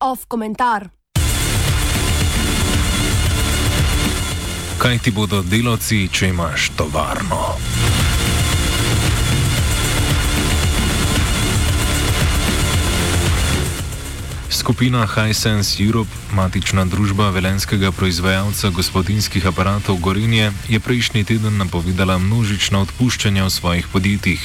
Off komentar. Kaj ti bodo delavci, če imaš tovarno? Skupina Hisense Europe, matična družba velenskega proizvajalca gospodinskih aparatov Gorinje, je prejšnji teden napovedala množična odpuščanja v svojih podjetjih.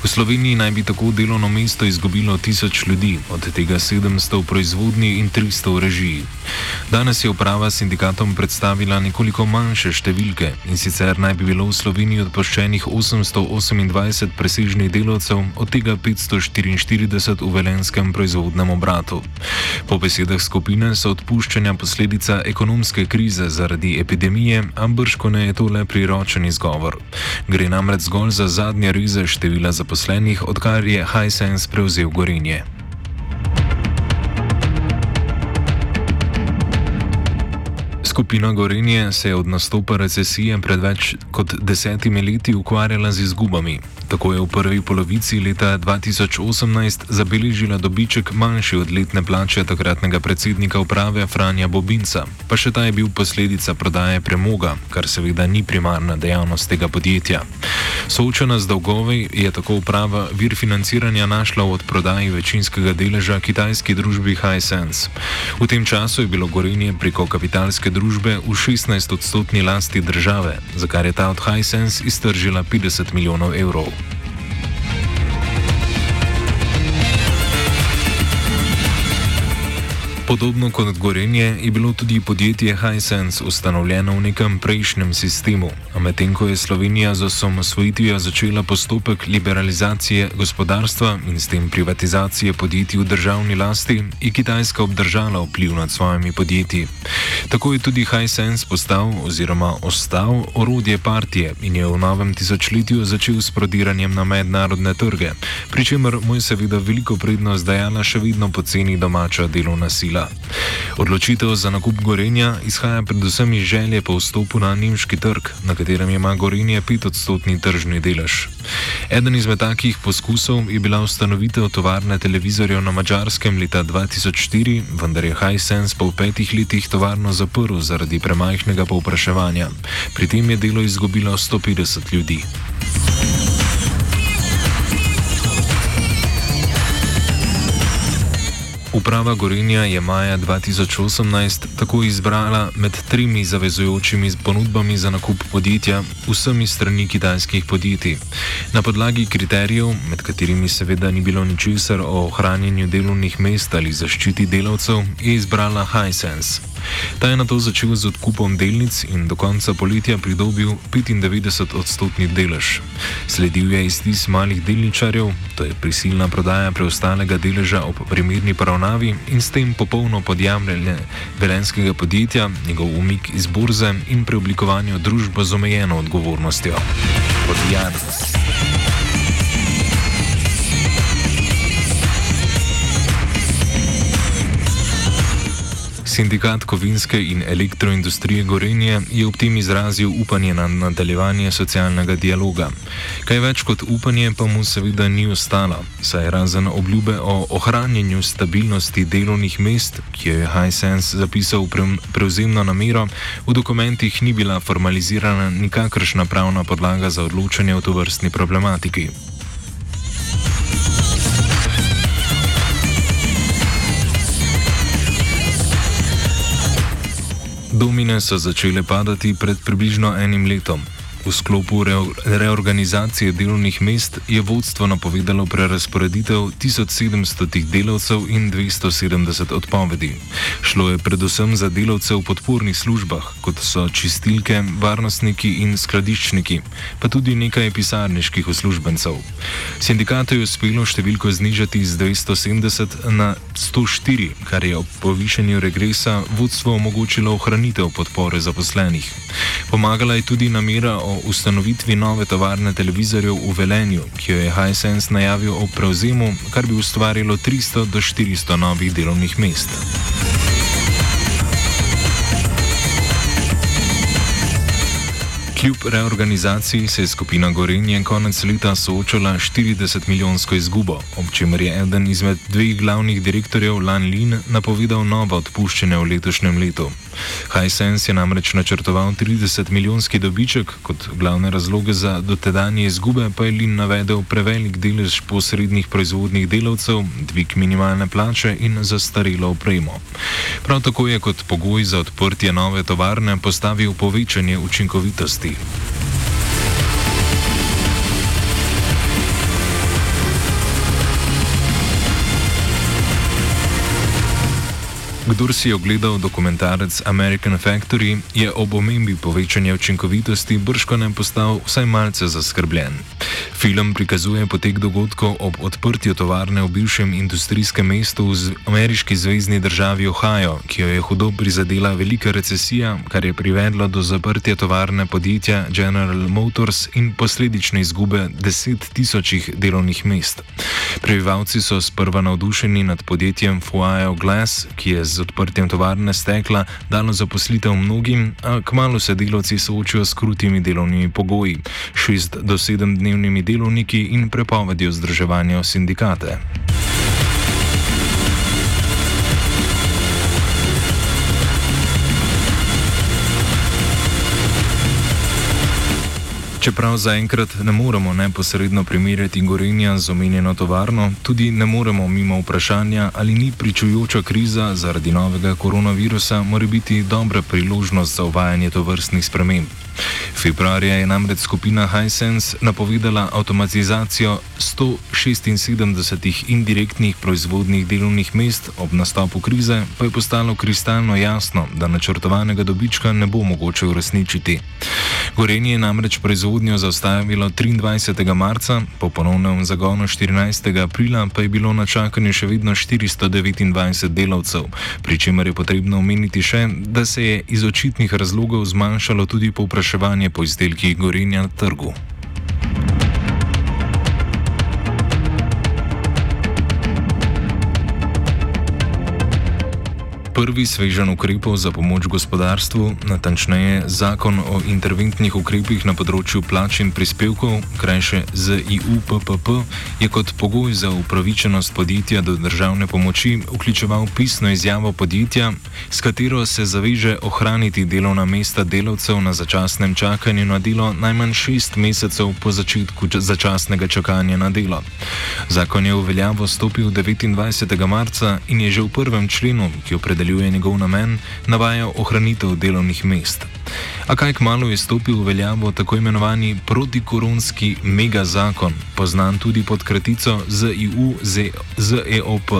V Sloveniji naj bi tako delovno mesto izgubilo tisoč ljudi, od tega 700 v proizvodnji in 300 v režiji. Danes je uprava sindikatom predstavila nekoliko manjše številke in sicer naj bi bilo v Sloveniji odpuščenih 828 presežnih delavcev, od tega 544 v velenskem proizvodnem obratu. Po besedah skupine so odpuščanja posledica ekonomske krize zaradi epidemije, ampak brško ne je to le priročen izgovor. Gre namreč zgolj za zadnje rize števila zaposlenih, odkar je Hisense prevzel Gorinje. Skupina Gorenje se je od nastopa recesije pred več kot desetimi leti ukvarjala z izgubami. Tako je v prvi polovici leta 2018 zabeležila dobiček manjši od letne plače takratnega predsednika uprave Franja Bobinca, pa še ta je bil posledica prodaje premoga, kar seveda ni primarna dejavnost tega podjetja. Soočena z dolgovi je tako uprava vir financiranja našla v odprodaji večinskega deleža kitajski družbi Hisense. V tem času je bilo gorenje preko kapitalske družbe v 16-odstotni lasti države, za kar je ta od Hisense iztržila 50 milijonov evrov. Podobno kot Gorenje je bilo tudi podjetje Hisense ustanovljeno v nekem prejšnjem sistemu, a medtem ko je Slovenija z osamosvojitvijo začela postopek liberalizacije gospodarstva in s tem privatizacije podjetij v državni lasti, je Kitajska obdržala vpliv nad svojimi podjetji. Tako je tudi Hisense postal oziroma ostal orodje partije in je v novem tisočletju začel s prodiranjem na mednarodne trge, pri čemer mu je seveda veliko prednost dajala še vedno poceni domača delovna sila zgodila. Odločitev za nakup Gorenja izhaja predvsem iz želje po vstopu na nemški trg, na katerem ima Gorenje 5-odstotni tržni delež. Eden izmed takih poskusov je bila ustanovitev tovarne televizorjev na Mačarskem leta 2004, vendar je Hisense po petih letih tovarno zaprl zaradi premajhnega povpraševanja. Pri tem je delo izgubilo 150 ljudi. Uprava Gorenja je maja 2018 tako izbrala med tremi zavezujočimi ponudbami za nakup podjetja vsemi strani kitajskih podjetij. Na podlagi kriterijev, med katerimi seveda ni bilo ničesar o ohranjanju delovnih mest ali zaščiti delavcev, je izbrala Hisense. Ta je na to začel z odkupom delnic in do konca poletja pridobil 95 odstotni delež. Sledil je iztis malih delničarjev, to je prisilna prodaja preostalega deleža ob primerni poravnavi in s tem popolno podjamljanje velenskega podjetja, njegov umik iz borze in preoblikovanje družbe z omejeno odgovornostjo. Podjamljanje. Sindikat kovinske in elektroindustrije Gorenje je ob tem izrazil upanje na nadaljevanje socialnega dialoga. Kaj več kot upanje pa mu seveda ni ostalo, saj razen obljube o ohranjanju stabilnosti delovnih mest, ki jo je Hisense zapisal v prevzemno namero, v dokumentih ni bila formalizirana nikakršna pravna podlaga za odločanje o tovrstni problematiki. Domine so začele padati pred približno enim letom. V sklopu re reorganizacije delovnih mest je vodstvo napovedalo prerasporeditev 1700 delavcev in 270 odpovedi. Šlo je predvsem za delavce v podpornih službah, kot so čistilke, varnostniki in skladiščniki, pa tudi nekaj pisarniških uslužbencev. Sindikatu je uspelo številko znižati z 270 na 104, kar je ob povišanju regresa vodstvo omogočilo ohranitev podpore zaposlenih. Pomagala je tudi namera o ustanovitvi nove tovarne televizorjev v Velenju, ki jo je Hisense najavil o prevzemu, kar bi ustvarilo 300 do 400 novih delovnih mest. Kljub reorganizaciji se je skupina Gorenje konec leta soočala 40 milijonsko izgubo, ob čemer je eden izmed dveh glavnih direktorjev Lan Lin napovedal novo odpuščanje v letošnjem letu. Hisense je namreč načrtoval 30 milijonski dobiček, kot glavne razloge za dotedanje izgube pa je Lin navedel prevelik delež posrednih proizvodnih delavcev, dvig minimalne plače in zastarelo opremo. Prav tako je kot pogoj za odprtje nove tovarne postavil povečanje učinkovitosti. Kdor si je ogledal dokumentarec American Factory, je ob omembi povečanja učinkovitosti brško ne postal vsaj malce zaskrbljen. Film prikazuje potek dogodkov ob odprtju tovarne v bivšem industrijskem mestu v ameriški zvezdni državi Ohio, ki jo je hudo prizadela velika recesija, kar je privedlo do zaprtja tovarne podjetja General Motors in posledične izgube deset tisočih delovnih mest. Prebivalci so sprva navdušeni nad podjetjem Fuayo Glass, ki je z odprtjem tovarne stekla dalo zaposlitev mnogim, a kmalo se delavci soočajo s krutimi delovnimi pogoji, šest do sedem dnevnimi delovniki in prepovedijo združevanja v sindikate. Čeprav zaenkrat ne moremo neposredno primerjati gorenja z omenjeno tovarno, tudi ne moremo mimo vprašanja, ali ni pričujoča kriza zaradi novega koronavirusa, mora biti dobra priložnost za uvajanje tovrstnih sprememb. Februarja je namreč skupina Hisense napovedala avtomatizacijo 176 indirektnih proizvodnih delovnih mest, ob nastopu krize pa je postalo kristalno jasno, da načrtovanega dobička ne bo mogoče uresničiti. Gorenje je namreč proizvodnjo zaustavilo 23. marca, po ponovnem zagonu 14. aprila pa je bilo na čakanju še vedno 429 delavcev, pri čemer je potrebno omeniti še, da se je iz očitnih razlogov zmanjšalo tudi povpraševanje po izdelkih gorenja na trgu. Prvi svežen ukrepov za pomoč gospodarstvu, natančneje zakon o interventnih ukrepih na področju plač in prispevkov, krajše ZIUPPP, je kot pogoj za upravičenost podjetja do državne pomoči vključeval pisno izjavo podjetja, s katero se zaveže ohraniti delovna mesta delavcev na začasnem čakanju na delo najmanj šest mesecev po začetku začasnega čakanja na delo. Zakon je v veljavo stopil 29. marca in je že v prvem členu, ki opredeljuje opredeljuje njegov namen, navaja ohranitev delovnih mest. A kaj kmalo je stopil v veljavo tako imenovani protikoronski megazakon, poznan tudi pod kratico ZEOP,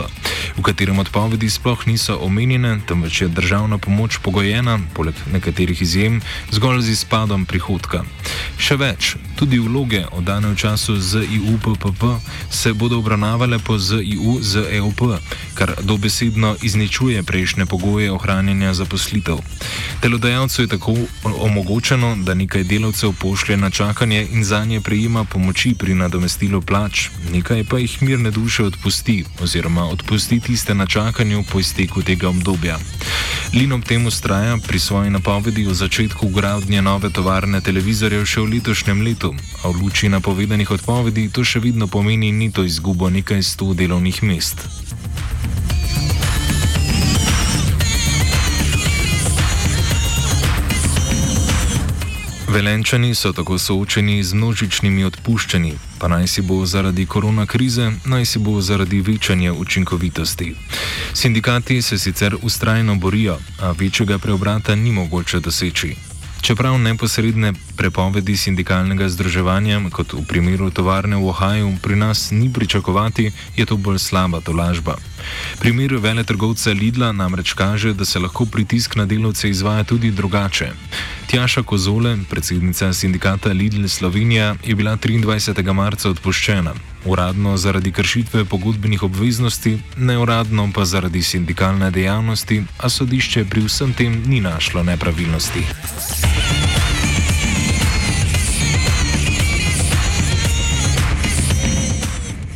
v katerem odpovedi sploh niso omenjene, temveč je državna pomoč pogojena, poleg nekaterih izjem, zgolj z izpadom prihodka. Še več, tudi vloge oddane v času ZIUPPP se bodo obravnavale po ZIUZEOP, kar dobesedno izničuje prejšnje pogoje ohranjanja zaposlitev. Delodajalcu je tako omogočeno, da nekaj delavcev pošlje na čakanje in za nje prejema pomoči pri nadomestilu plač, nekaj pa jih mirne duše odpusti oziroma odpusti tiste na čakanju po izteku tega obdobja. Lin ob tem ustraja pri svoji napovedi o začetku gradnje nove tovarne televizorjev še v letošnjem letu, a v luči napovedanih odpovedi to še vedno pomeni nito izgubo nekaj sto delovnih mest. Velenčani so tako soočeni z množičnimi odpuščanji, pa naj si bo zaradi korona krize, naj si bo zaradi večanja učinkovitosti. Sindikati se sicer ustrajno borijo, a večjega preobrata ni mogoče doseči. Čeprav neposredne prepovedi sindikalnega združevanja, kot v primeru tovarne v Ohaju, pri nas ni pričakovati, je to bolj slaba tolažba. Primer veletrgovca Lidla namreč kaže, da se lahko pritisk na delavce izvaja tudi drugače. Tjaša Kozole, predsednica sindikata Lidl Slovenija, je bila 23. marca odpuščena. Uradno zaradi kršitve pogodbenih obveznosti, neuradno pa zaradi sindikalne dejavnosti, a sodišče pri vsem tem ni našlo nepravilnosti.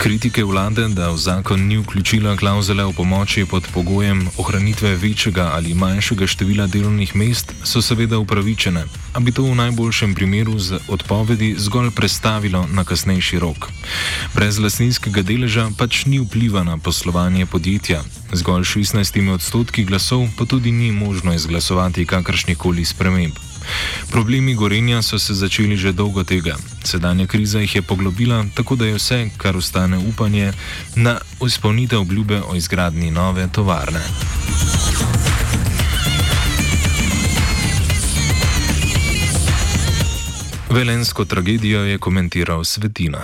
Kritike vlade, da v zakon ni vključila klauzule o pomoči pod pogojem ohranitve večjega ali manjšega števila delovnih mest, so seveda upravičene, a bi to v najboljšem primeru z odpovedi zgolj prestavilo na kasnejši rok. Brez lasninskega deleža pač ni vpliva na poslovanje podjetja. Zgolj 16 odstotki glasov pa tudi ni možno izglasovati kakršnih koli sprememb. Problemi gorenja so se začeli že dolgo tega. Sedanja kriza jih je poglobila, tako da je vse, kar ostane upanje, na izpolnitev obljube o izgradnji nove tovarne. Velensko tragedijo je komentiral Svetina.